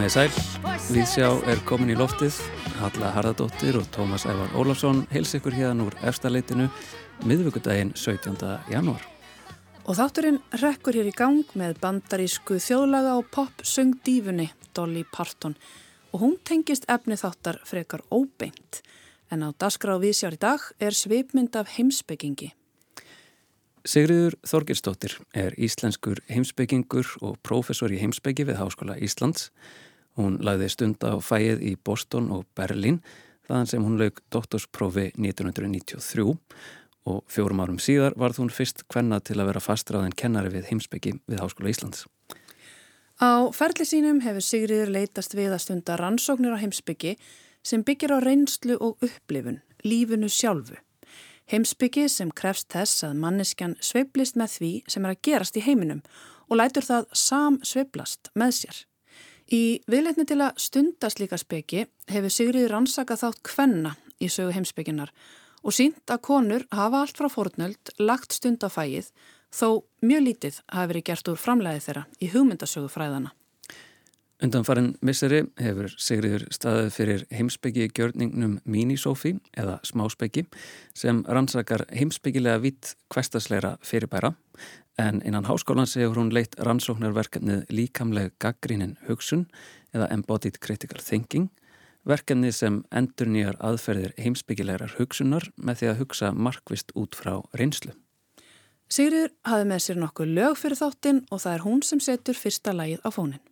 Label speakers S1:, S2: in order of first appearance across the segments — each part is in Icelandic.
S1: five.
S2: Komiði sæl, Víðsjá er komin í loftið, Halla Harðardóttir og Tómas Ævar Ólafsson heils ykkur hérna úr efstaleitinu miðvíkudaginn 17. janúar.
S3: Og þátturinn rekkur hér í gang með bandarísku þjóðlaga og pop-söngdífunni Dolly Parton og hún tengist efni þáttar frekar óbeint en á dasgra og viðsjár í dag er svipmynd af heimsbyggingi.
S2: Sigriður Þorgirsdóttir er íslenskur heimsbyggingur og prófessor í heimsbyggi við Háskóla Íslands. Hún lagði stund á fæið í Boston og Berlín þaðan sem hún lauk doktorsprófi 1993 og fjórum árum síðar varð hún fyrst hvenna til að vera fastræðin kennari við heimsbyggi við Háskóla Íslands.
S3: Á ferli sínum hefur Sigriður leitast við að stunda rannsóknir á heimsbyggi sem byggir á reynslu og upplifun, lífunu sjálfu. Heimsbyggi sem krefst þess að manneskjan sveiblist með því sem er að gerast í heiminum og lætur það sam sveiblast með sér. Í viðleitni til að stunda slíka speki hefur Sigriður rannsakað þátt kvenna í sögu heimsbygginar og sínt að konur hafa allt frá fórnöld lagt stund á fæið þó mjög lítið hafi verið gert úr framleiði þeirra í hugmyndasögu fræðana.
S2: Undanfarin misseri hefur Sigriður staðið fyrir heimsbyggi gjörningnum Minisófi eða Smáspeggi sem rannsakar heimsbyggilega vitt kvestasleira fyrirbæra en innan háskólan hefur hún leitt rannsóknarverkefnið líkamleg gaggrínin hugsun eða Embodied Critical Thinking verkefni sem endur nýjar aðferðir heimsbyggilegar hugsunar með því að hugsa markvist út frá reynslu.
S3: Sigriður hafi með sér nokkuð lög fyrir þáttinn og það er hún sem setur fyrsta lagið á fónin.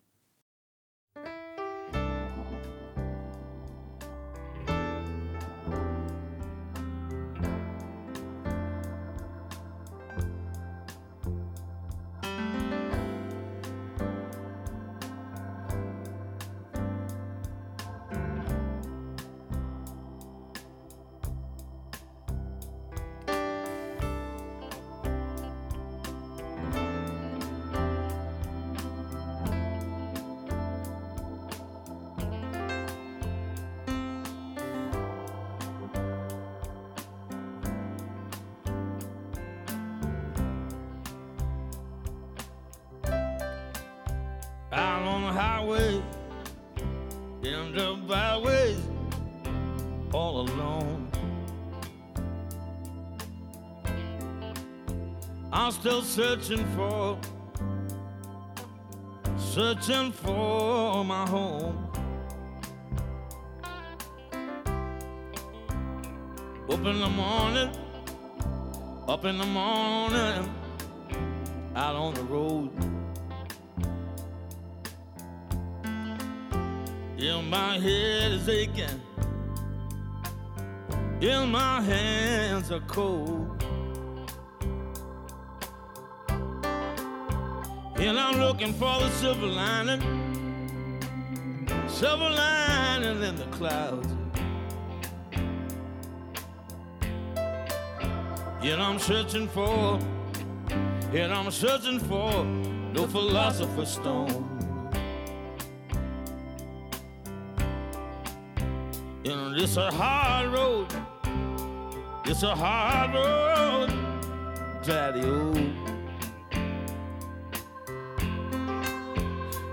S4: Out on highway, in the byways, all alone. I'm still searching for, searching for my home. Up in the morning, up in the morning, out on the road. My head is aching. and my hands are cold. And I'm looking for the silver lining. Silver lining in the clouds. Yet I'm searching for, yet I'm searching for no philosopher's stone. This a hard road. It's a hard road, daddy old.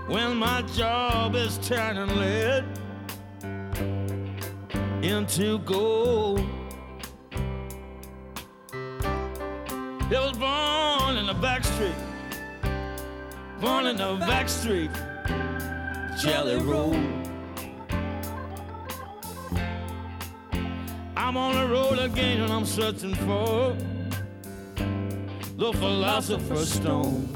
S4: When my job is turning lead into gold. It was born in the back street, born in the back street, Jelly Road. I'm on the road again and I'm searching for the philosopher's stone.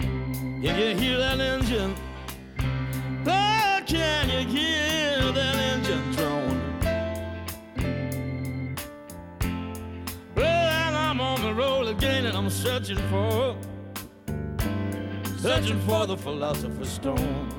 S4: Can you hear that engine, oh, can you hear that engine drone? Well, I'm on the road again and I'm searching for, searching for the philosopher's stone.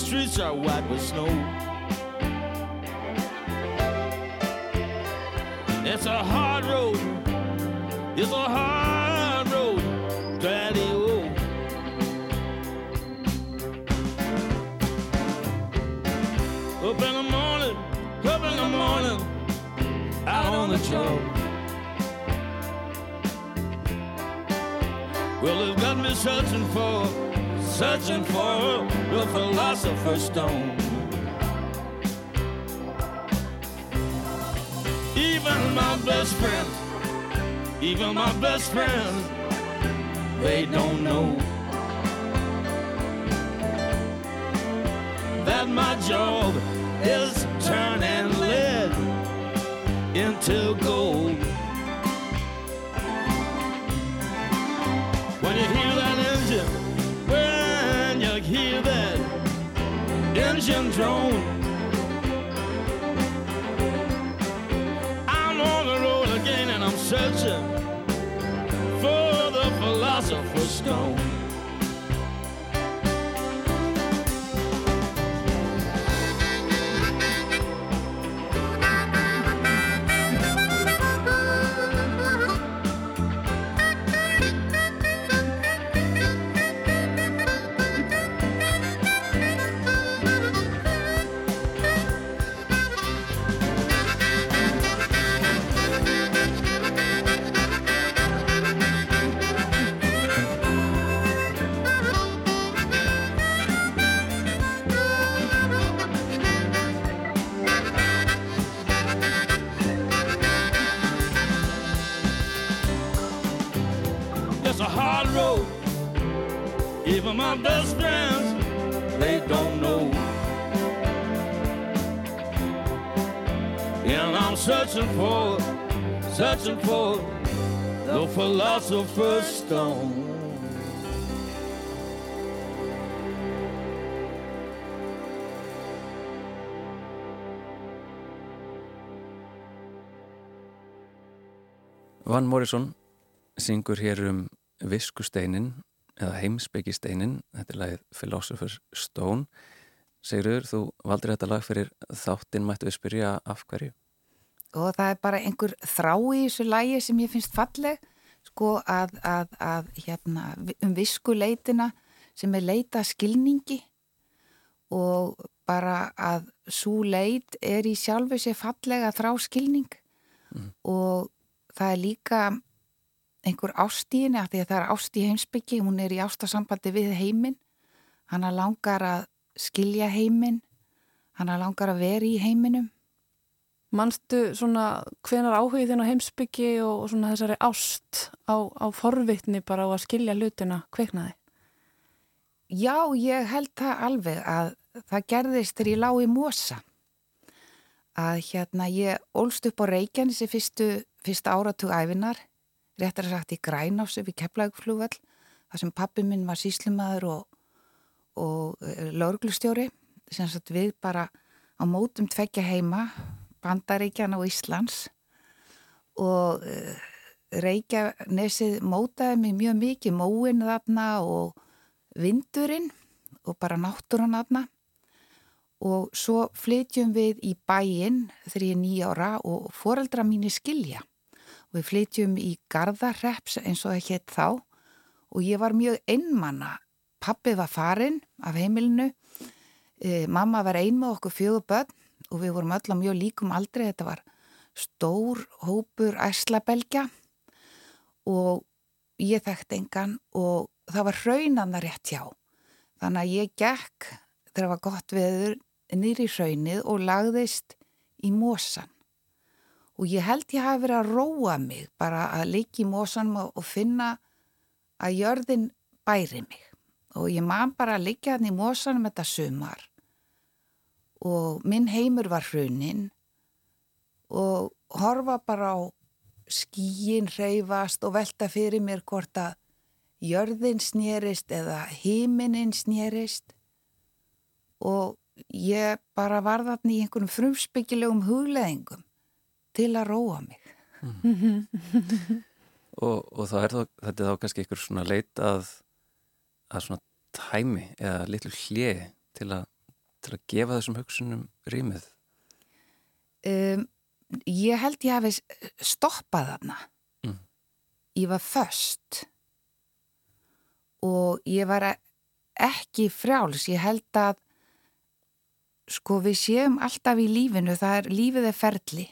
S4: streets are white with snow. It's a hard road, it's a hard road, daddy o. Up in the morning, up in the morning, out on the job. Well, they've got me searching for searching for the philosopher's stone. Even my best friend, even my best friend, they don't know that my job is turning lead into gold. Engine drone, I'm on the road again and I'm searching for the philosopher's stone. Philosopher's stone.
S2: Van Morrison syngur hér um viskusteinin eða heimsbyggisteinin, þetta er lagið Philosopher's Stone. Sigurður, þú valdur þetta lag fyrir þáttinn, mættu við spyrja af hverju?
S5: og það er bara einhver þrá í þessu lægi sem ég finnst falleg sko að, að, að hérna, um viskuleitina sem er leita skilningi og bara að svo leit er í sjálfu sér fallega þrá skilning. Mm. og það er líka einhver ástíðinni að því að það er ástíð heimsbyggi, hún er í ástasambandi við heiminn, hann langar að skilja heiminn, hann langar að vera í heiminum
S3: Manstu svona hvenar áhugið þinn á heimsbyggi og svona þessari ást á, á forvitni bara á að skilja hlutina kveiknaði?
S5: Já, ég held það alveg að það gerðist þegar ég lág í Mosa. Að hérna ég ólst upp á Reykjanes í fyrstu, fyrsta áratug æfinar, réttar að sagt í Grænássu við Keflaugflúvall, þar sem pappi minn var síslimaður og, og eh, lauruglustjóri, sem sagt við bara á mótum tvekja heima Bandaríkjan og Íslands og uh, Reykjanesið mótaði mig mjög mikið, móin þarna og vindurinn og bara náttúran þarna. Og svo flytjum við í bæinn þegar ég er nýjára og foreldra mín er skilja. Og við flytjum í Garðarreps eins og hétt þá. Og ég var mjög einmanna pappi var farin af heimilinu. E, mamma var ein með okkur fjögur börn og við vorum öll á mjög líkum aldrei, þetta var stór hópur æslabelgja og ég þekkt engan og það var hraunanna rétt hjá. Þannig að ég gekk þegar það var gott veður nýri hraunið og lagðist í mósan. Og ég held ég hafi verið að róa mig bara að líka í mósanum og finna að jörðin bæri mig. Og ég man bara að líka hann í mósanum þetta sumar. Og minn heimur var hrunin og horfa bara á skíin reyfast og velta fyrir mér hvort að jörðin snýrist eða híminin snýrist og ég bara var þarna í einhvern frumspeggilegum hugleðingum til að róa mig. Mm.
S2: og, og er þá, þetta er þá kannski einhver svona leit að, að svona tæmi eða litlu hlið til að, til að gefa þessum hugsunum rýmið?
S5: Um, ég held ég hafi stoppað þarna. Mm. Ég var först og ég var ekki frjáls. Ég held að sko við séum alltaf í lífinu, það er lífið er ferli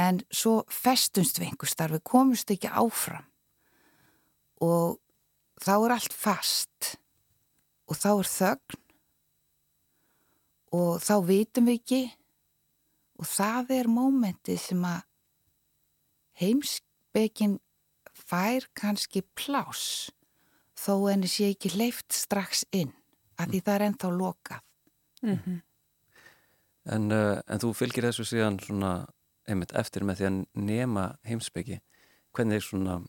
S5: en svo festumst við einhver starf, við komumst ekki áfram og þá er allt fast og þá er þögn og þá vitum við ekki og það er mómenti sem að heimsbyggjin fær kannski plás þó enni sé ekki leift strax inn að því það er ennþá lokað. Mm -hmm.
S2: en, uh, en þú fylgir þessu síðan svona einmitt eftir með því að nema heimsbyggi. Hvernig svona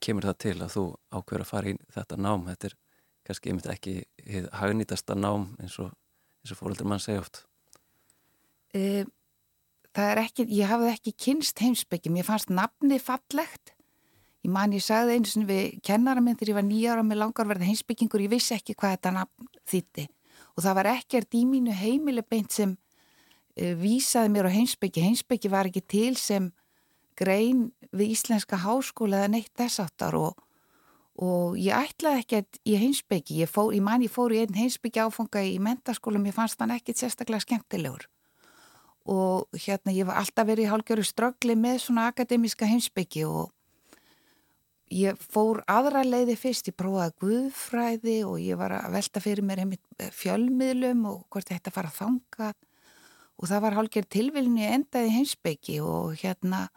S2: kemur það til að þú ákveður að fara í þetta nám? Þetta er kannski einmitt ekki hagnítasta nám eins og, og fólöldur mann segja oft.
S5: Um, það er ekki, ég hafði ekki kynst heimsbyggjum, ég fannst nafni fallegt. Ég man ég sagði eins og við kennara minn þegar ég var nýjára með langarverð heimsbyggingur, ég vissi ekki hvað þetta nafn þýtti og það var ekkert í mínu heimili beint sem uh, vísaði mér á heimsbyggi, heimsbyggi var ekki til sem grein við Íslenska háskóla eða neitt þess áttar og, og ég ætlaði ekkert í heimsbyggi, ég, fór, ég man ég fór í einn heimsbyggi áfanga í mentaskólum, ég fannst hann ekkert sérstaklega skemmtilegur. Og hérna ég var alltaf verið í hálgjöru ströggli með svona akademiska heimsbyggi og ég fór aðra leiði fyrst, ég prófaði guðfræði og ég var að velta fyrir mér eh, fjölmiðlum og hvort þetta fara að þanga og það var hálgjör tilviljni endaði heimsbyggi og hérna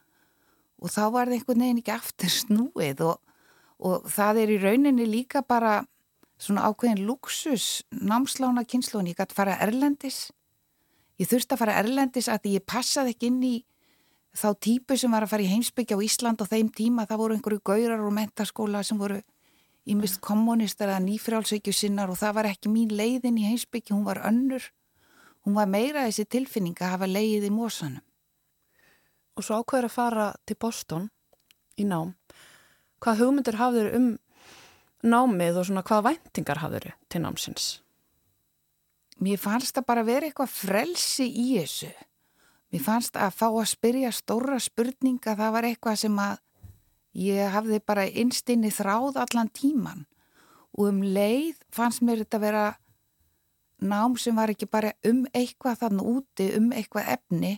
S5: og þá var það einhvern veginn ekki aftur snúið og, og það er í rauninni líka bara svona ákveðin luxus námslána kynnslóni, ég gæti fara erlendis Ég þurfti að fara erlendis að ég passaði ekki inn í þá típu sem var að fara í heimsbyggja á Ísland og þeim tíma það voru einhverju gaurar og mentaskóla sem voru ímist kommunistar eða nýfrálsveikju sinnar og það var ekki mín leiðin í heimsbyggja, hún var önnur. Hún var meira þessi tilfinning að hafa leiðið í mósanum.
S3: Og svo ákveður að fara til Boston í nám. Hvað hugmyndir hafður um námið og svona hvað væntingar hafður til námsins?
S5: mér fannst að bara vera eitthvað frelsi í þessu. Mér fannst að fá að spyrja stóra spurninga, það var eitthvað sem að ég hafði bara einstinni þráð allan tíman og um leið fannst mér þetta vera nám sem var ekki bara um eitthvað þannig úti, um eitthvað efni.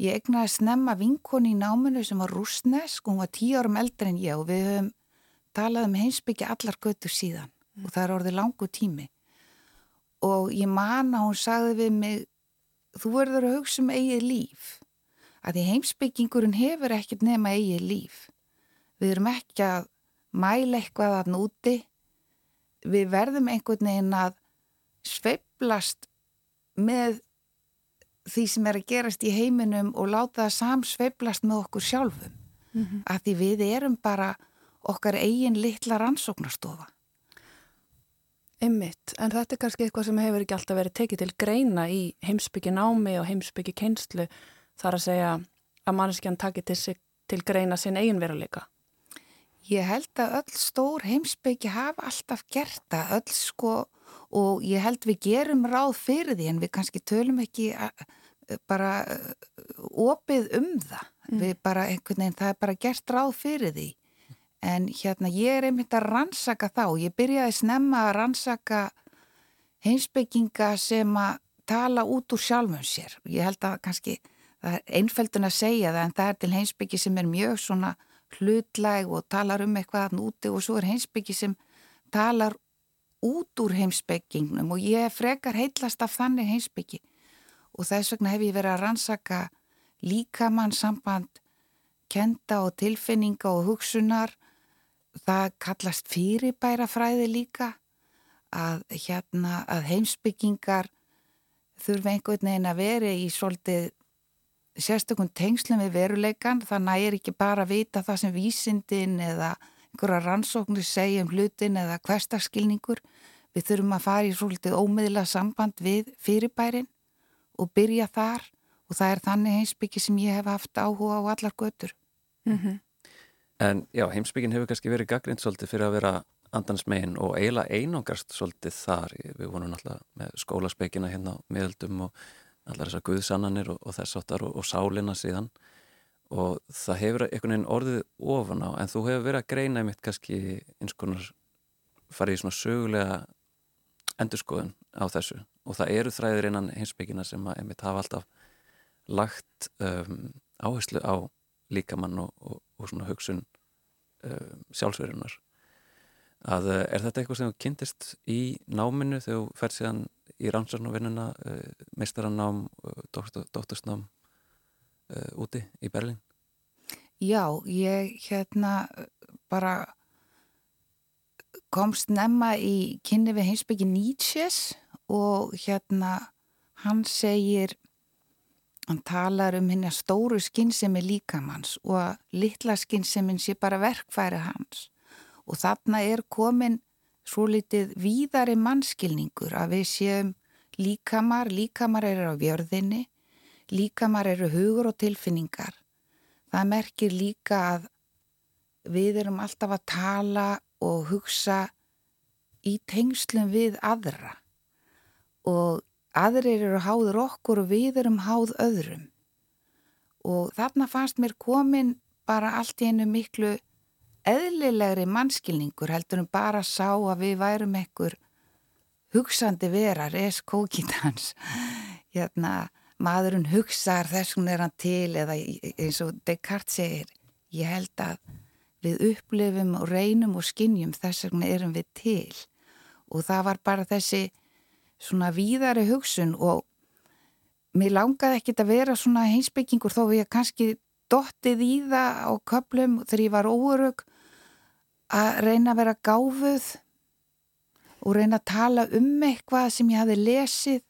S5: Ég egnaði snemma vinkoni í náminu sem var rúsnesk og hún var tíu árum eldri en ég og við höfum talað um heimsbyggja allar götu síðan. Mm. og það er orðið langu tími. Og ég man að hún sagði við mig þú verður að hugsa um eigið líf. Að því heimsbyggingurinn hefur ekkert nema eigið líf. Við erum ekki að mæla eitthvað að núti við verðum einhvern veginn að sveiblast með því sem er að gerast í heiminum og láta það samsveiblast með okkur sjálfum mm -hmm. að því við erum bara okkar eigin litla rannsóknarstofa
S3: Ymmitt, en þetta er kannski eitthvað sem hefur ekki alltaf verið tekið til greina í heimsbyggi námi og heimsbyggi keinslu þar að segja að manneskjan takir til, til greina sinn eigin veruleika.
S5: Ég held að öll stór heimsbyggi hafa alltaf gert það, öll sko og ég held við gerum ráð fyrir því en við kannski tölum ekki bara opið um það. Mm. Við bara einhvern veginn, það er bara gert ráð fyrir því en hérna ég er einmitt að rannsaka þá, ég byrjaði snemma að rannsaka heimsbygginga sem að tala út úr sjálfum sér ég held að kannski það er einföldun að segja það en það er til heimsbyggi sem er mjög svona hlutlæg og talar um eitthvað úti og svo er heimsbyggi sem talar út úr heimsbyggingnum og ég frekar heitlast af þannig heimsbyggi og þess vegna hef ég verið að rannsaka líkamannsamband kenda og tilfinninga og hugsunar. Það kallast fyrirbæra fræði líka að, hérna, að heimsbyggingar þurfa einhvern veginn að veri í svolítið sérstakun tengslum við veruleikan þannig er ekki bara að vita það sem vísindin eða einhverja rannsóknir segja um hlutin eða hverstarskilningur við þurfum að fara í svolítið ómiðla samband við fyrirbærin og byrja þar og það er þannig heimsbyggi sem ég hef haft áhuga á allar götur.
S2: Mm -hmm. En já, heimsbyggin hefur kannski verið gaggrind svolítið fyrir að vera andansmegin og eiginlega einangast svolítið þar. Við vonum alltaf með skólaspekina hérna á miðaldum og allar þessar guðsannanir og, og þess áttar og, og sálina síðan og það hefur einhvern veginn orðið ofan á en þú hefur verið að greina einmitt kannski eins konar farið í svona sögulega endurskoðun á þessu. Og það eru þræðir innan hinsbyggina sem að einmitt hafa alltaf lagt um, áherslu á líkamann og, og svona hugsun um, sjálfsverjunar að eh, er þetta eitthvað sem kynntist í náminu þegar þú fer síðan í rannsóknarvinnuna eh, meistarannám, eh, dóttursnám úti í Berlin?
S5: Já, ég hérna bara komst nefna í kynni við heimsbyggi Nietzsches og hérna hann segir hann talar um hérna stóru skinnsemi líkamanns og að litla skinnsemi sé bara verkfæri hans og þarna er komin svo litið víðari mannskilningur að við séum líkamar, líkamar eru á vjörðinni, líkamar eru hugur og tilfinningar. Það merkir líka að við erum alltaf að tala og hugsa í tengslum við aðra. Og aðrir eru háður okkur og við erum háð öðrum. Og þarna fannst mér komin bara allt í einu miklu eðlilegri mannskilningur heldur en bara sá að við værum ekkur hugsandi vera, res kókitans hérna, maðurinn hugsaðar þessum er hann til eða eins og Descartes segir ég held að við upplifum og reynum og skinnjum þess vegna erum við til og það var bara þessi svona víðari hugsun og mér langaði ekkit að vera svona heimsbyggingur þó við kannski dottið í það á köplum þegar ég var óörug að reyna að vera gáfuð og reyna að tala um eitthvað sem ég hafi lesið.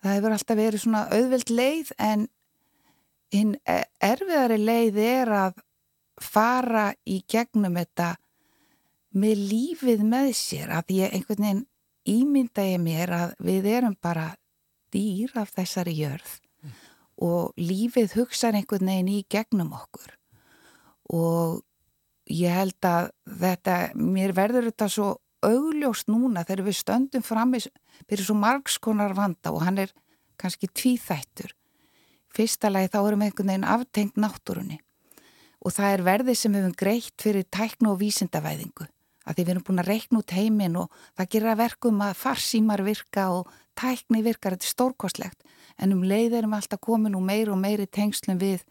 S5: Það hefur alltaf verið svona auðveld leið en hinn erfiðari leið er að fara í gegnum þetta með lífið með sér að ég einhvern veginn ímynda ég mér að við erum bara dýr af þessari jörð mm. og lífið hugsa einhvern veginn í gegnum okkur og ég held að þetta, mér verður þetta svo augljóst núna þegar við stöndum fram fyrir svo margskonar vanda og hann er kannski tvíþættur. Fyrsta lagi þá erum við einhvern veginn aftengt náttúrunni og það er verðið sem við hefum greitt fyrir tæknu og vísindavæðingu að því við erum búin að reikna út heiminn og það gera verkum að farsímar virka og tækni virkar, þetta er stórkostlegt en um leið erum við alltaf komin og meir og meiri tengslum við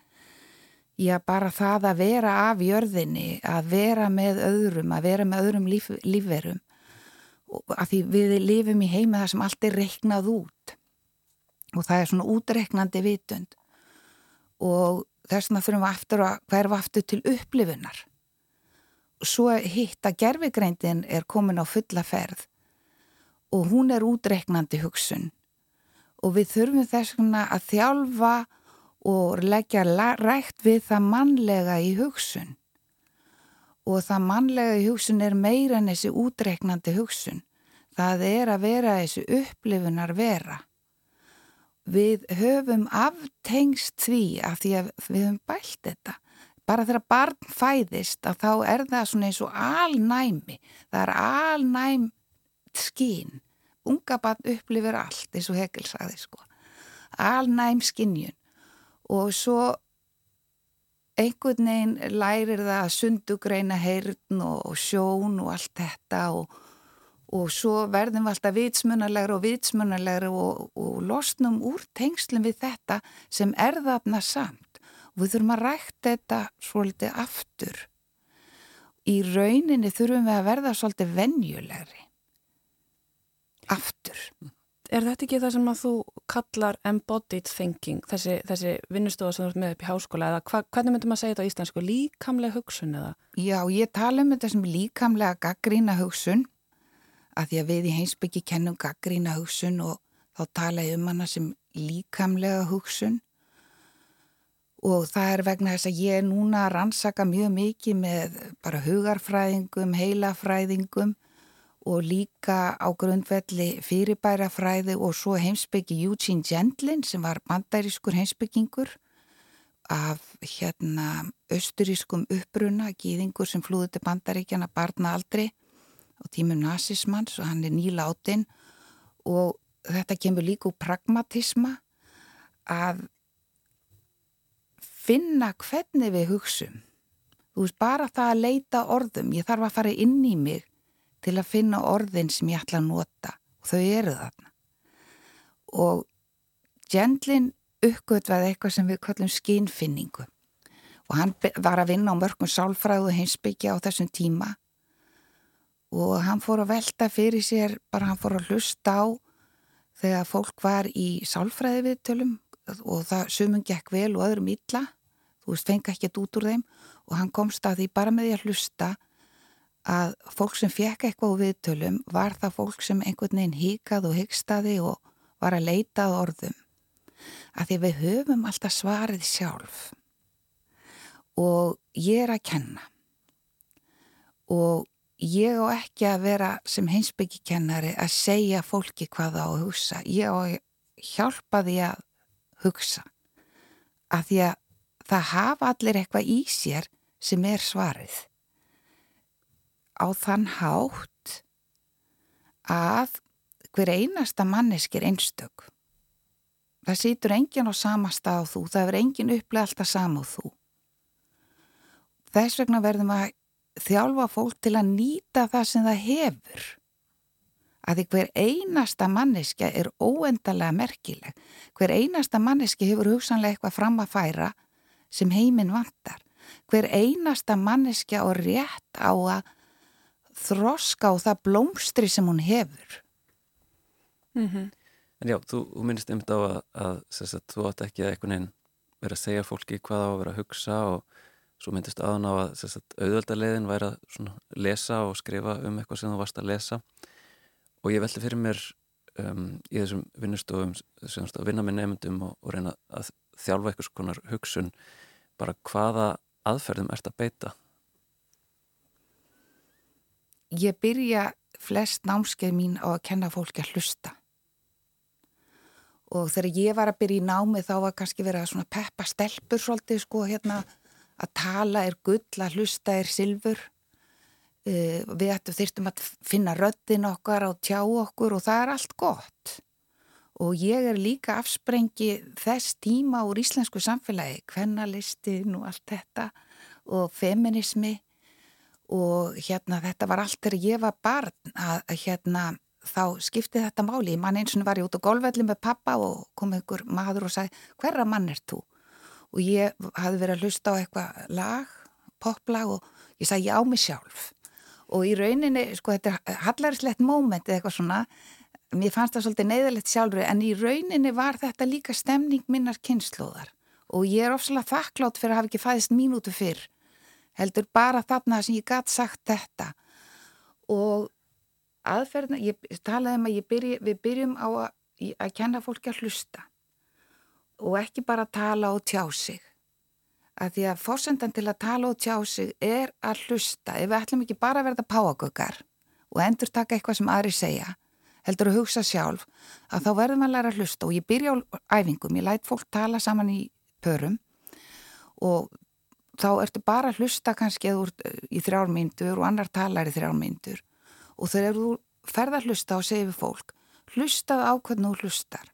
S5: Já, bara það að vera af jörðinni, að vera með öðrum, að vera með öðrum líf, lífverum. Af því við lifum í heima þar sem allt er reiknað út og það er svona útreiknandi vitund og þess vegna þurfum við aftur að hverfa aftur til upplifunar. Svo hitt að gerfigreindin er komin á fulla ferð og hún er útreiknandi hugsun og við þurfum þess vegna að þjálfa og leggja rægt við það mannlega í hugsun. Og það mannlega í hugsun er meira en þessi útreiknandi hugsun. Það er að vera þessi upplifunar vera við höfum aftengst því að því að við höfum bælt þetta. Bara þegar barn fæðist að þá er það svona eins og alnæmi. Það er alnæm skín unga barn upplifir allt eins og Hegel sagði sko. Alnæm skinnjun og svo einhvern veginn lærir það að sundugreina heyrn og sjón og allt þetta og, og svo verðum við alltaf vitsmunarlegra og vitsmunarlegra og, og losnum úr tengslum við þetta sem er þarna samt. Og við þurfum að rækta þetta svolítið aftur. Í rauninni þurfum við að verða svolítið venjulegri. Aftur
S3: Er þetta ekki það sem að þú kallar embodied thinking, þessi, þessi vinnustofa sem þú ert með upp í háskóla eða hva, hvernig myndum að segja þetta á íslensku, líkamlega hugsun eða?
S5: Já, ég tala um þetta sem líkamlega gaggrína hugsun að því að við í heimsbyggi kennum gaggrína hugsun og þá tala ég um hana sem líkamlega hugsun og það er vegna þess að ég er núna að rannsaka mjög mikið með bara hugarfræðingum, heilafræðingum og líka á grundvelli fyrirbærafræði og svo heimsbyggi Eugene Gendlin sem var bandæriskur heimsbyggingur af hérna austurískum uppbruna, gýðingur sem flúði til bandaríkjana barna aldrei og tímum nazismans og hann er nýláttinn og þetta kemur líka úr pragmatisma að finna hvernig við hugsum. Þú veist bara það að leita orðum, ég þarf að fara inn í mig til að finna orðin sem ég ætla að nota. Og þau eru þarna. Og Gendlin uppgötvaði eitthvað sem við kallum skínfinningu og hann var að vinna á mörgum sálfræðu heimsbyggja á þessum tíma. Og hann fór að velta fyrir sér, bara hann fór að hlusta á þegar fólk var í sálfræði viðtölum og það sumum gekk vel og öðrum illa, þú veist, fengi ekkert út úr þeim. Og hann komst að því bara með því að hlusta að fólk sem fekk eitthvað úr viðtölum var það fólk sem einhvern veginn híkað og hyggstaði og var að leitað orðum. Að því við höfum alltaf svarið sjálf og ég er að kenna og ég á ekki að vera sem heimsbyggjikennari að segja fólki hvað á að hugsa. Ég á að hjálpa því að hugsa að því að það hafa allir eitthvað í sér sem er svarið á þann hátt að hver einasta manneskir einstök. Það sýtur engin á sama stað á þú, það verður engin upplega alltaf sama á þú. Þess vegna verðum að þjálfa fólk til að nýta það sem það hefur. Að því hver einasta manneska er óendalega merkileg. Hver einasta manneski hefur hugsanlega eitthvað fram að færa sem heiminn vantar. Hver einasta manneska og rétt á að þroska og það blómstri sem hún hefur.
S2: Mm -hmm. En já, þú, þú minnist einmitt á að, að sagt, þú átt ekki að einhvern veginn vera að segja fólki hvað á að vera að hugsa og svo myndist aðan á að auðvöldarleiðin væri að lesa og skrifa um eitthvað sem þú varst að lesa og ég veldi fyrir mér um, í þessum vinnustofum sem að vinna með nefndum og, og reyna að þjálfa eitthvað svona hugsun bara hvaða aðferðum ert að beita
S5: ég byrja flest námskeið mín á að kenna fólki að hlusta. Og þegar ég var að byrja í námi þá var kannski verið að svona peppa stelpur svolítið sko hérna að tala er gull, að hlusta er silfur. Uh, við ættum þyrstum að finna röddin okkar og tjá okkur og það er allt gott. Og ég er líka afsprengi þess tíma úr íslensku samfélagi kvennalistin og allt þetta og feminismi og hérna þetta var allt þegar ég var barn að, hérna þá skipti þetta máli. Mann eins og var ég út á golfvelli með pappa og kom einhver maður og sagði hverra mann er þú? Og ég hafði verið að hlusta á eitthvað lag, poplag og ég sagði ég á mig sjálf. Og í rauninni, sko þetta er hallarslegt móment eða eitthvað svona, mér fannst það svolítið neyðalegt sjálfur en í rauninni var þetta líka stemning minnar kynnslóðar og ég er ofsalega þakklátt fyrir að hafa ekki fæðist mínútu fyrr heldur bara þarna sem ég gæti sagt þetta. Og aðferðina, ég talaði um að byrji, við byrjum á að, að kenna fólki að hlusta og ekki bara tala og tjá sig. Að því að fórsendan til að tala og tjá sig er að hlusta. Ef við ætlum ekki bara að verða páagöggar og endur taka eitthvað sem aðri segja heldur að hugsa sjálf að þá verðum að læra að hlusta. Og ég byrja á æfingum, ég læt fólk tala saman í pörum og þá ertu bara að hlusta kannski í þrjármyndur og annar talar í þrjármyndur og þegar þú ferðar hlusta og segir við fólk hlustað á hvernig þú hlustar.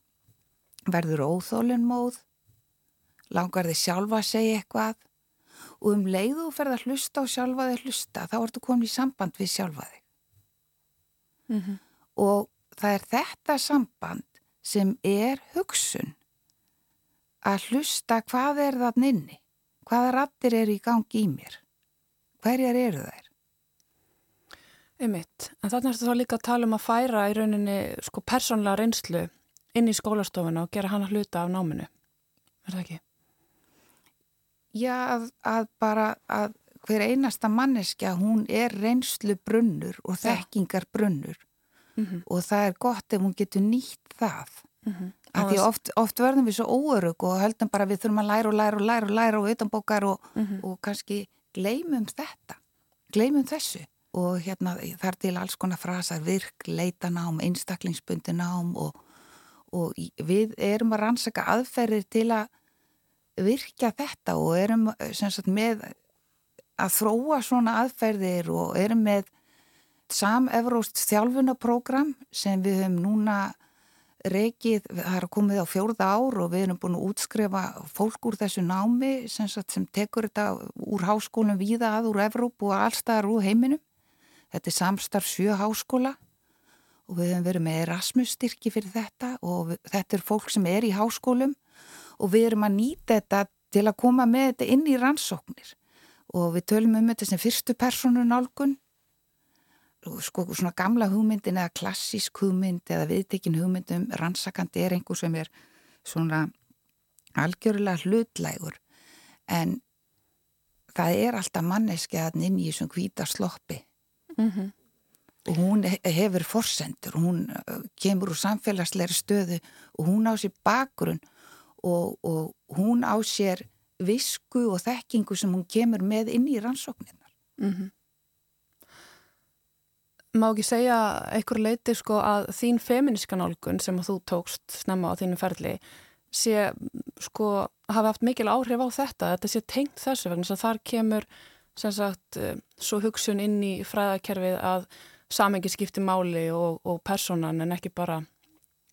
S5: Verður óþólinn móð? Langar þið sjálfa að segja eitthvað? Og um leiðu þú ferðar hlusta og sjálfa þig hlusta þá ertu komin í samband við sjálfa þig. Mm -hmm. og það er þetta samband sem er hugsun. Að hlusta hvað er það nynni, hvaða rattir eru í gangi í mér, hverjar eru þær?
S3: Einmitt, en þannig er þetta líka að tala um að færa í rauninni sko persónlega reynslu inn í skólastofuna og gera hana hluta af náminu, er það ekki?
S5: Já, að, að bara að hver einasta manneskja hún er reynslu brunnur og þekkingar brunnur mm -hmm. og það er gott ef hún getur nýtt það mm -hmm. Af því oft, oft verðum við svo óörug og höldum bara við þurfum að læra og læra og læra og læra og utanbókar og, mm -hmm. og kannski gleymum þetta gleymum þessu og hérna þar til alls konar frasar virk, leitanám, einstaklingsbundinám og, og við erum að rannsaka aðferðir til að virkja þetta og erum sagt, með að þróa svona aðferðir og erum með samevróst þjálfunaprógram sem við höfum núna reikið, það er komið á fjórða ár og við erum búin að útskrefa fólk úr þessu námi sem, sem tekur þetta úr háskólum víða að úr Evróp og allstaðar úr heiminum. Þetta er samstarf sjö háskóla og við höfum verið með Erasmus styrki fyrir þetta og við, þetta er fólk sem er í háskólum og við erum að nýta þetta til að koma með þetta inn í rannsóknir og við tölum um þetta sem fyrstu personu nálgun sko svona gamla hugmyndin eða klassísk hugmynd eða viðtekin hugmyndum rannsakandi er einhver sem er svona algjörlega hlutlægur en það er alltaf manneski að inn í þessum hvita sloppi mm -hmm. og hún hefur forsendur, hún uh, kemur úr samfélagsleiri stöðu og hún á sér bakgrunn og, og hún á sér visku og þekkingu sem hún kemur með inn í rannsóknirnar. Mm -hmm.
S3: Má ekki segja einhver leiti sko að þín feminiska nálgun sem að þú tókst snemma á þínu ferli sé sko hafa haft mikil áhrif á þetta, þetta sé tengt þessu vegna að þar kemur sem sagt eh, svo hugsun inn í fræðakerfið að samengi skipti máli og, og personan en ekki bara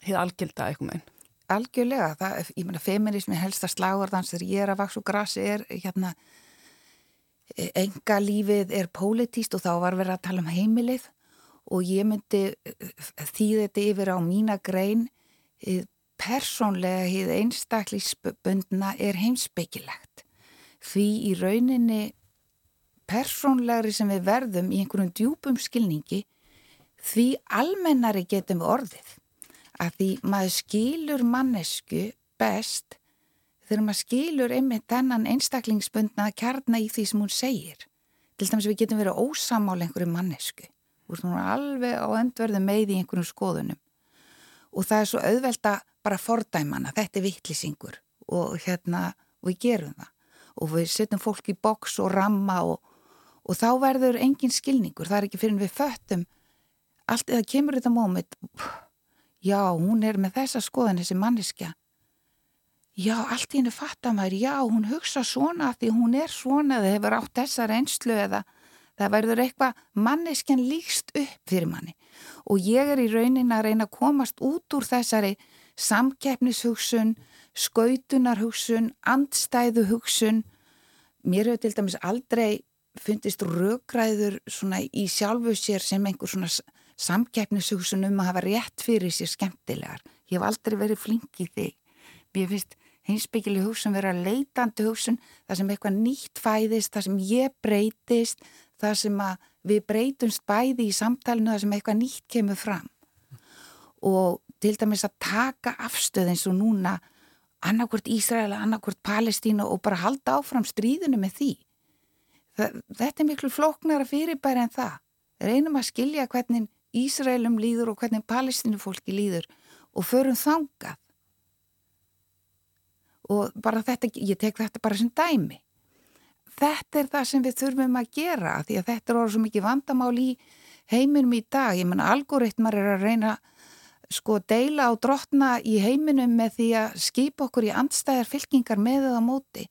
S3: hið algilda eitthvað meginn
S5: algjörlega, það, ég menna feminismi helsta slagvarðans þegar ég er að vaks og grasi er hérna enga lífið er pólitíst og þá var verið að tala um heimilið og ég myndi þýði þetta yfir á mína grein persónlega hið einstaklisbundna er heimsbyggilegt því í rauninni persónlegri sem við verðum í einhverjum djúpum skilningi því almennari getum við orðið að því maður skilur mannesku best þegar maður skilur einmitt þennan einstaklingsbundna kjarna í því sem hún segir. Til dæmis við getum verið ósamála einhverju mannesku. Hún er alveg á endverðu með í einhverjum skoðunum. Og það er svo auðvelt að bara fordæmana, þetta er vittlýsingur og hérna, og við gerum það. Og við setjum fólk í boks og ramma og, og þá verður engin skilningur. Það er ekki fyrir en við föttum allt, eða kemur þetta mómið, já, hún er með þessa skoðan, þessi manniska. Já, allt í hennu fattar maður, já, hún hugsa svona því hún er svona eða hefur átt þessa reynslu eða það verður eitthvað manneskjan líkst upp fyrir manni. Og ég er í raunin að reyna að komast út úr þessari samkeppnishugsun, skautunarhugsun, andstæðuhugsun. Mér hefur til dæmis aldrei fundist röggræður í sjálfu sér sem einhver svona samkeppnishugsun um að hafa rétt fyrir sér skemmtilegar. Ég hef aldrei verið flink í þig. Mér finnst hinsbyggili hugsun vera leitandi hugsun, það sem eitthvað nýtt fæðist, það sem ég breytist, það sem að við breytumst bæði í samtalenu, það sem eitthvað nýtt kemur fram. Og til dæmis að taka afstöð eins og núna annarkvört Ísraela, annarkvört Palestína og bara halda áfram stríðinu með því. Það, þetta er miklu flóknara fyrirbæri en það. Reynum að skilja hvernig Ísraelum líður og hvernig palestinu fólki líður og förum þangað. Og bara þetta, ég tek þetta bara sem dæmi. Þetta er það sem við þurfum að gera því að þetta er orðið svo mikið vandamál í heiminum í dag. Ég menna, algoritmar er að reyna sko deila á drotna í heiminum með því að skipa okkur í andstæðar fylkingar með eða móti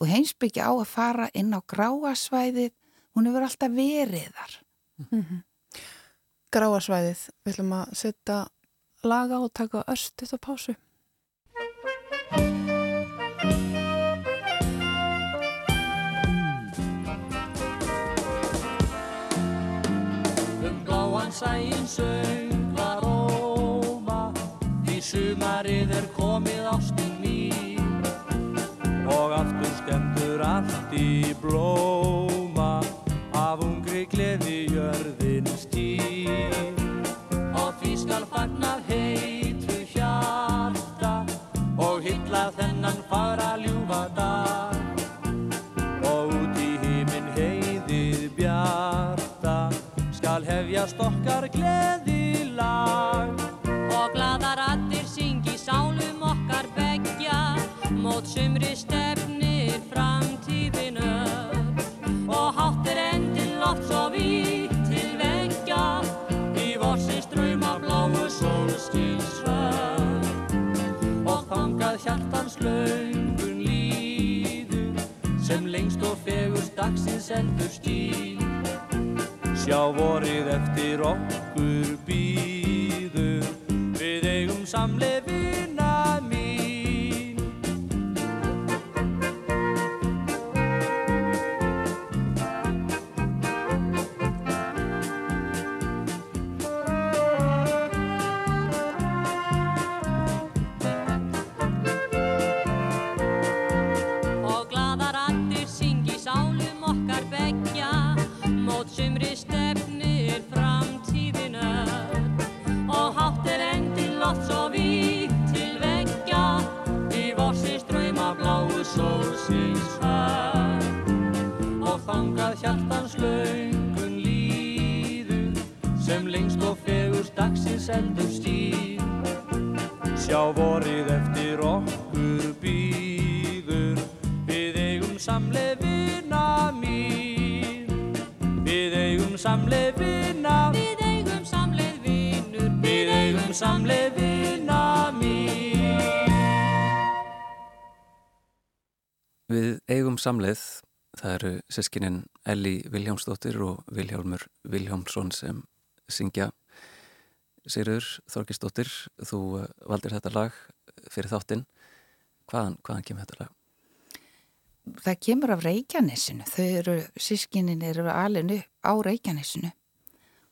S5: og heimsbyggja á að fara inn á gráasvæðið, hún hefur alltaf verið þar. Mm -hmm
S3: gráarsvæðið. Við ætlum að setja laga og taka öst eftir pásu.
S6: Sæin sönglar óma Því sumarið er komið ástin mín. Og aftur skemdur allt í blóma. Af ungri gleði jörðin Hefjast okkar gleði lag
S1: Og gladar allir syngi sálum okkar begja Mót sumri stefnir framtíðin öll Og háttir endin loft svo vít til vengja
S6: Í vorsins drauma bláu sólskilsvöld Og þangað hjartans löngun líður Sem lengst og fegurst dagsins endur stíl Sjá vorið eftir okkur býður Við eigum samlefina
S1: samleið,
S2: það eru sískinin Elli Viljámsdóttir og Vilhjálmur Viljámsson sem syngja. Sigurður Þorgisdóttir, þú eh, valdir þetta lag fyrir þáttinn. Hvaðan, hvaðan kemur þetta lag?
S5: Það kemur af Reykjanesinu. Þau eru, sískinin eru alinu á Reykjanesinu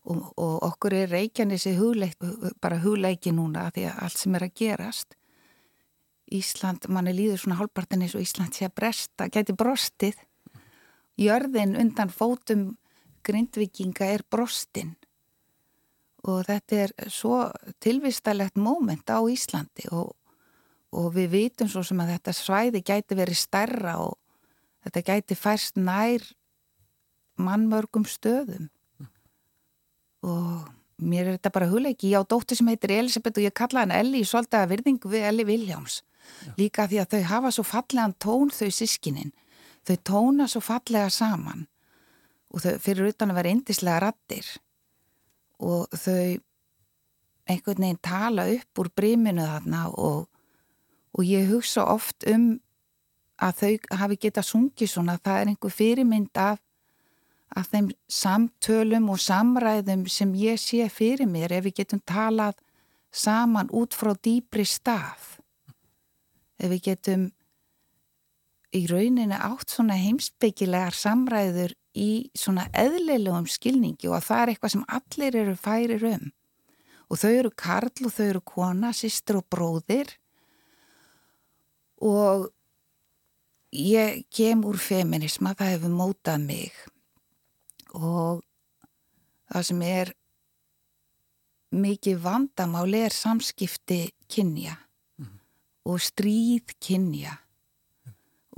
S5: og, og okkur er Reykjanesi hugleik, bara hugleiki núna af því að allt sem er að gerast Ísland, manni líður svona hálfpartin eins og Ísland sé að bresta, gæti brostið. Jörðin undan fótum grindvikinga er brostin. Og þetta er svo tilvistalegt móment á Íslandi og, og við vitum svo sem að þetta svæði gæti verið stærra og þetta gæti færst nær mannmörgum stöðum. Og mér er þetta bara hugleiki, ég á dóttir sem heitir Elisabeth og ég kalla hann Elli svolítið að virðingu við Elli Viljáms líka því að þau hafa svo fallegan tón þau sískinin, þau tóna svo fallega saman. Og þau fyrir utan að vera indislega rattir og þau einhvern veginn tala upp úr bríminu þarna og, og ég hugsa oft um að þau hafi getað sungið svona, það er einhver fyrirmynd af, af þeim samtölum og samræðum sem ég sé fyrir mér ef við getum talað saman út frá dýbri stað. Ef við getum í rauninni átt svona heimsbyggilegar samræður í svona eðlilegum skilningi og að það er eitthvað sem allir eru færir um. Og þau eru karl og þau eru kona, sýstur og bróðir. Og ég kem úr feminisma, það hefur mótað mig. Og það sem er mikið vandamáli er samskipti kynja og stríð kynja.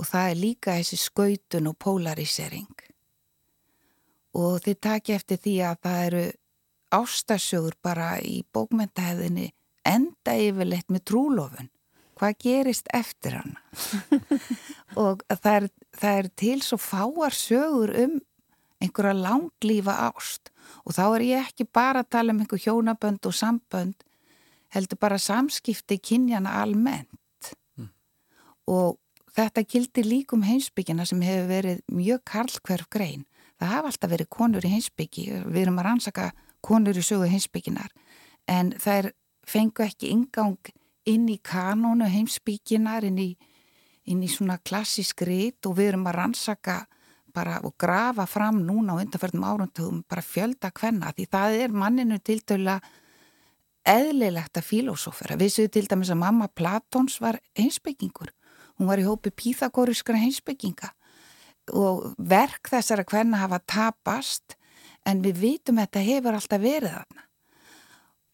S5: Og það er líka þessi skautun og polarisering. Og þið taki eftir því að það eru ástasögur bara í bókmyndahefðinni enda yfirleitt með trúlofun. Hvað gerist eftir hann og það er, það er til svo fáar sögur um einhverja langlífa ást. Og þá er ég ekki bara að tala um einhver hjónabönd og sambönd heldur bara samskipti kynjana almennt og þetta gildir líkum heimsbyggina sem hefur verið mjög karlkverf grein það hafa alltaf verið konur í heimsbyggi við erum að rannsaka konur í sögu heimsbygginar en er fengu ekki ingang inn í kanónu heimsbygginar inn í, inn í svona klassísk rít og við erum að rannsaka bara og grafa fram núna á undanförnum árundum bara fjölda hvenna því það er manninu til dæla eðlilegt að filosófera. Við séum til dæmis að mamma Platons var heimsbyggingur. Hún var í hópi píþagóriskara heimsbygginga og verk þessara hvenna hafa tapast en við vitum að þetta hefur alltaf verið þarna.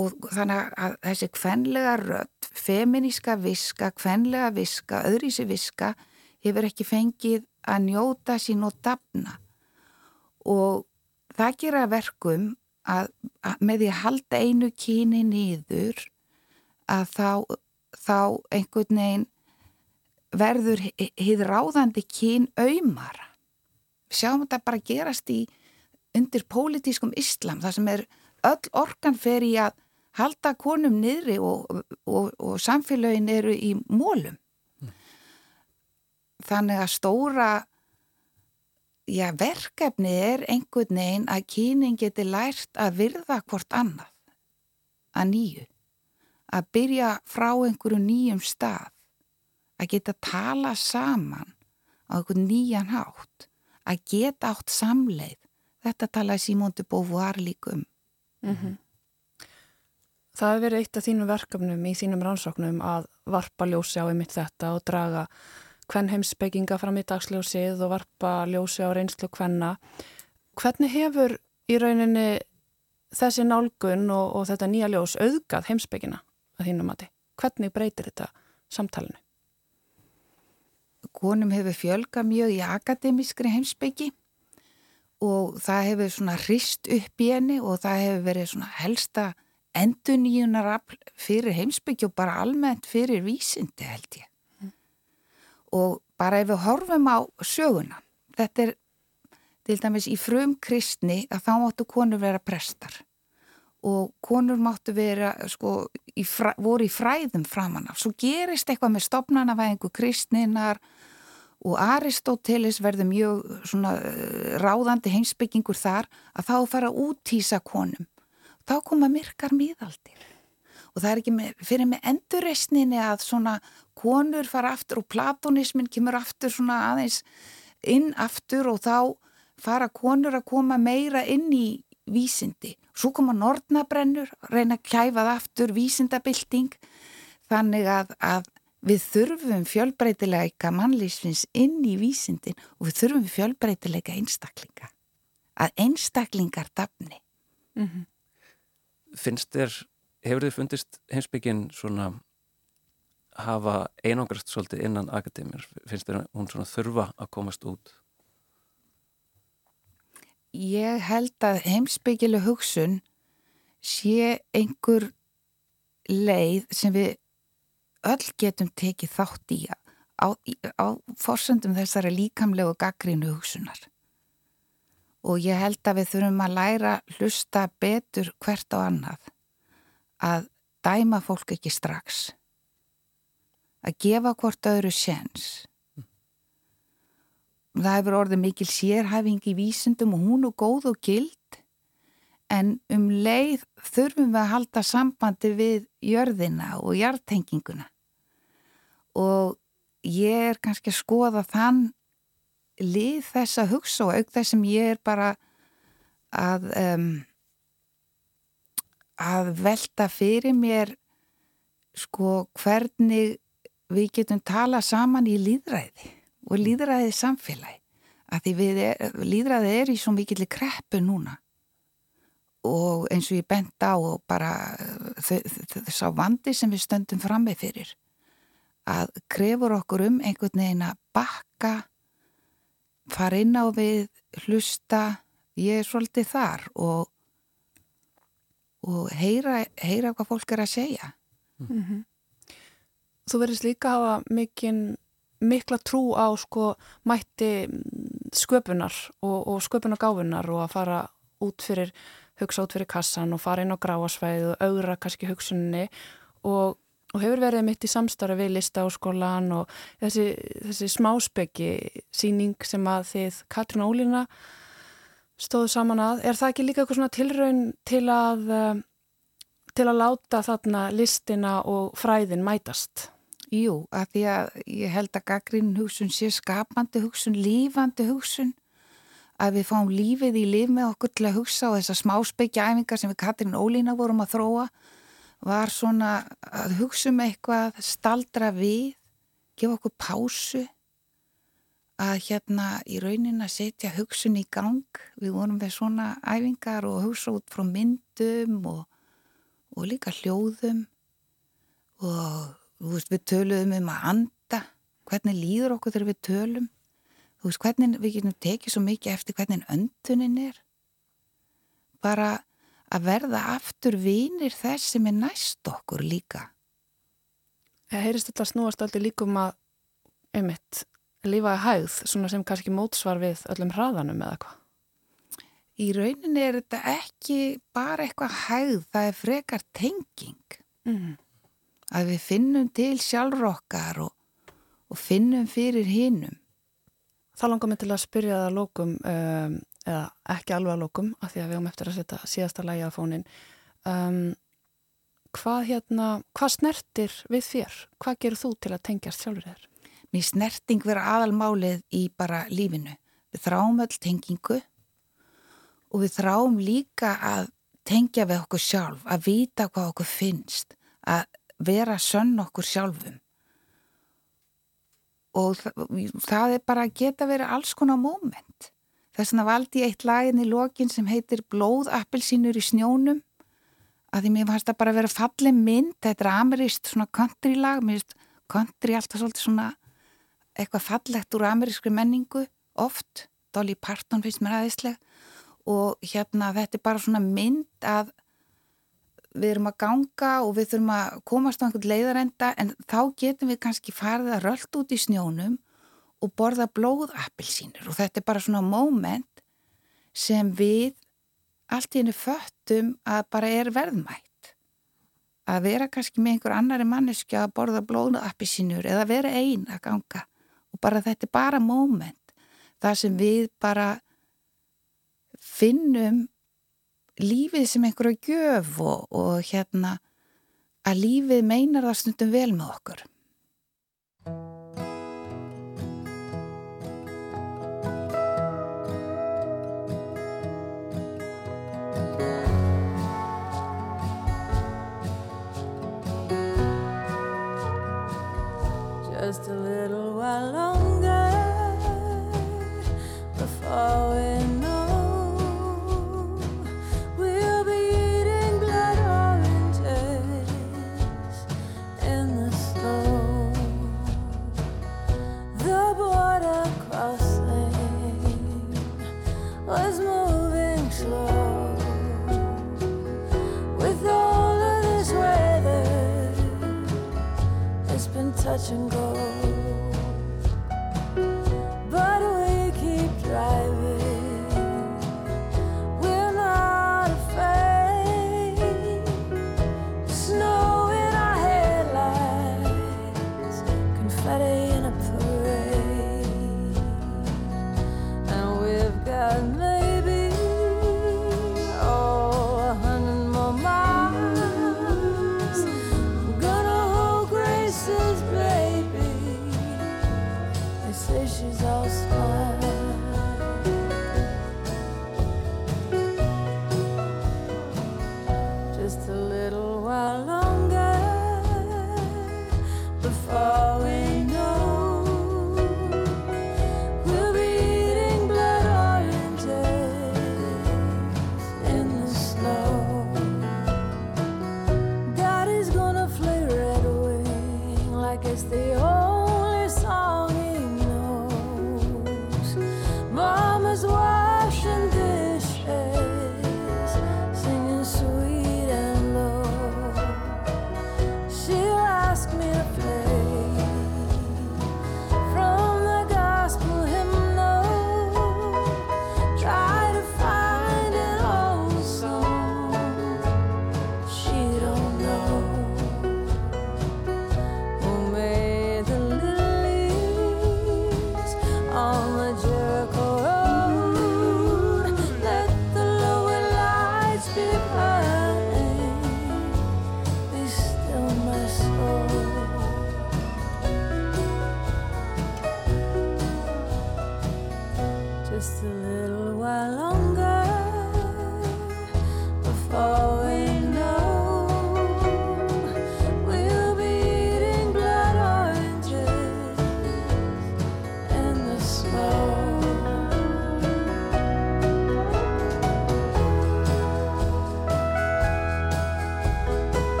S5: Og þannig að þessi hvenlega rött, feminíska viska, hvenlega viska, öðrísi viska hefur ekki fengið að njóta sín og dafna og það gera verkum að, að með því að halda einu kyni nýður að þá, þá einhvern veginn verður hið ráðandi kyn auðmara. Sjáum þetta bara gerast í undir pólitískum islam þar sem er öll orkan fer í að halda konum niðri og, og, og samfélagin eru í mólum. Mm. Þannig að stóra já, verkefni er einhvern veginn að kynin geti lært að virða hvort annað að nýju. Að byrja frá einhverju nýjum stað. Að geta tala saman á einhvern nýjan hátt. Að geta átt samleið. Þetta talaði Simóndi Bóvar líkum. Mm -hmm.
S3: Það hefur verið eitt af þínum verkefnum í þínum rannsóknum að varpa ljósi á einmitt þetta og draga hvern heimsbygginga fram í dagsljósið og varpa ljósi á reynslu hvenna. Hvernig hefur í rauninni þessi nálgun og, og þetta nýja ljós auðgað heimsbyggina að þínum mati? Hvernig breytir þetta samtalenu?
S5: Konum hefur fjölga mjög í akademískri heimsbyggi og það hefur svona hrist upp í henni og það hefur verið svona helsta enduníunar fyrir heimsbyggju og bara almennt fyrir vísindi held ég. Mm. Og bara ef við horfum á söguna, þetta er til dæmis í frum kristni að þá máttu konur vera prestar og konur máttu vera, sko, í fræ, voru í fræðum framann af. Svo gerist eitthvað með stopnarnavæðingu kristninar og Aristóteles verður mjög svona eh, ráðandi heimsbyggingur þar að þá fara að útýsa konum þá koma myrkar miðaldir og það er ekki með, fyrir með endurreysninni að svona konur fara aftur og platonismin kemur aftur svona aðeins inn aftur og þá fara konur að koma meira inn í vísindi. Svo koma nortnabrennur, reyna að kæfa það aftur, vísindabilding, þannig að, að við þurfum fjölbreytileika mannlýsfins inn í vísindin og við þurfum fjölbreytileika einstaklinga. Að einstaklingar dafni. Mm -hmm
S2: finnst þér, hefur þið fundist heimsbyggin svona hafa einangrast svolítið innan akademir, finnst þér hún svona þurfa að komast út?
S5: Ég held að heimsbyggileg hugsun sé einhver leið sem við öll getum tekið þátt í á, á forsöndum þessari líkamlegu gaggrínu hugsunar. Og ég held að við þurfum að læra hlusta betur hvert á annað. Að dæma fólk ekki strax. Að gefa hvort öðru séns það hefur orðið mikil sérhæfing í vísundum og hún er góð og gild en um leið þurfum við að halda sambandi við jörðina og hjartenginguna og ég er kannski að skoða þann lið þess að hugsa og auk þess sem ég er bara að um, að velta fyrir mér sko hvernig við getum tala saman í líðræði og mm. líðræði samfélagi að því er, líðræði er í svo mikill kreppu núna og eins og ég bent á og bara þess að vandi sem við stöndum fram með fyrir að krefur okkur um einhvern veginn að bakka fara inn á við, hlusta, ég er svolítið þar og, og heyra, heyra hvað fólk er að segja. Mm -hmm.
S3: Þú verðist líka að hafa mikinn, mikla trú á sko mætti sköpunar og, og sköpunargáfunar og að fara út fyrir, hugsa út fyrir kassan og fara inn á gráasvæð og augra kannski hugsunni og og hefur verið mitt í samstarfi við listáskólan og þessi, þessi smáspeggi síning sem að þið Katrín Ólína stóðu saman að. Er það ekki líka eitthvað svona tilraun til að, eh, til að láta þarna listina og fræðin mætast?
S5: Jú, að því að ég held að gaggrín hugsun sé skapandi hugsun, lífandi hugsun að við fáum lífið í lif með okkur til að hugsa og þessar smáspeikjaæfingar sem við Katrín Ólína vorum að þróa var svona að hugsa um eitthvað, staldra við, gefa okkur pásu, að hérna í raunin að setja hugsun í gang. Við vorum við svona æfingar og hugsa út frá myndum og, og líka hljóðum og veist, við töluðum um að anda, hvernig líður okkur þegar við tölum. Veist, hvernig við getum tekið svo mikið eftir hvernig öndunin er. Bara að verða aftur vinir þess sem er næst okkur líka.
S3: Það heyrist þetta snúast aldrei líkum að einmitt lífaði hægð, svona sem kannski mótsvar við öllum hraðanum eða hvað?
S5: Í rauninni er þetta ekki bara eitthvað hægð, það er frekar tenging. Mm. Að við finnum til sjálfur okkar og, og finnum fyrir hinnum.
S3: Þá langar mér til að spyrja það að lókum, um, eða ekki alveg að lókum, af því að við höfum eftir að setja síðasta lægi á fónin. Um, hvað, hérna, hvað snertir við þér? Hvað gerur þú til að tengjast sjálfur þér?
S5: Mér snerting vera aðalmálið í bara lífinu. Við þráum öll tengingu og við þráum líka að tengja við okkur sjálf, að vita hvað okkur finnst, að vera sönn okkur sjálfum. Og það er bara að geta verið alls konar móment. Þess vegna valdi ég eitt lagin í lokin sem heitir Blóðappelsínur í snjónum. Að því mér fannst það bara að vera fallið mynd, þetta er ameríst svona country lag, mér finnst country alltaf svolítið svona eitthvað fallegt úr amerískri menningu oft, Dolly Parton finnst mér aðeinsleg og hérna þetta er bara svona mynd að við erum að ganga og við þurfum að komast á einhvern leiðarenda en þá getum við kannski farið að röllt út í snjónum og borða blóðappilsínur og þetta er bara svona moment sem við allt í henni föttum að bara er verðmætt. Að vera kannski með einhver annari manneski að borða blóðappilsínur eða vera einn að ganga. Og bara þetta er bara moment. Það sem við bara finnum lífið sem einhverju gjöf og, og hérna að lífið meinar það stundum vel með okkur.
S7: Just a little while longer ฉันก็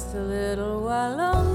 S7: just a little while longer.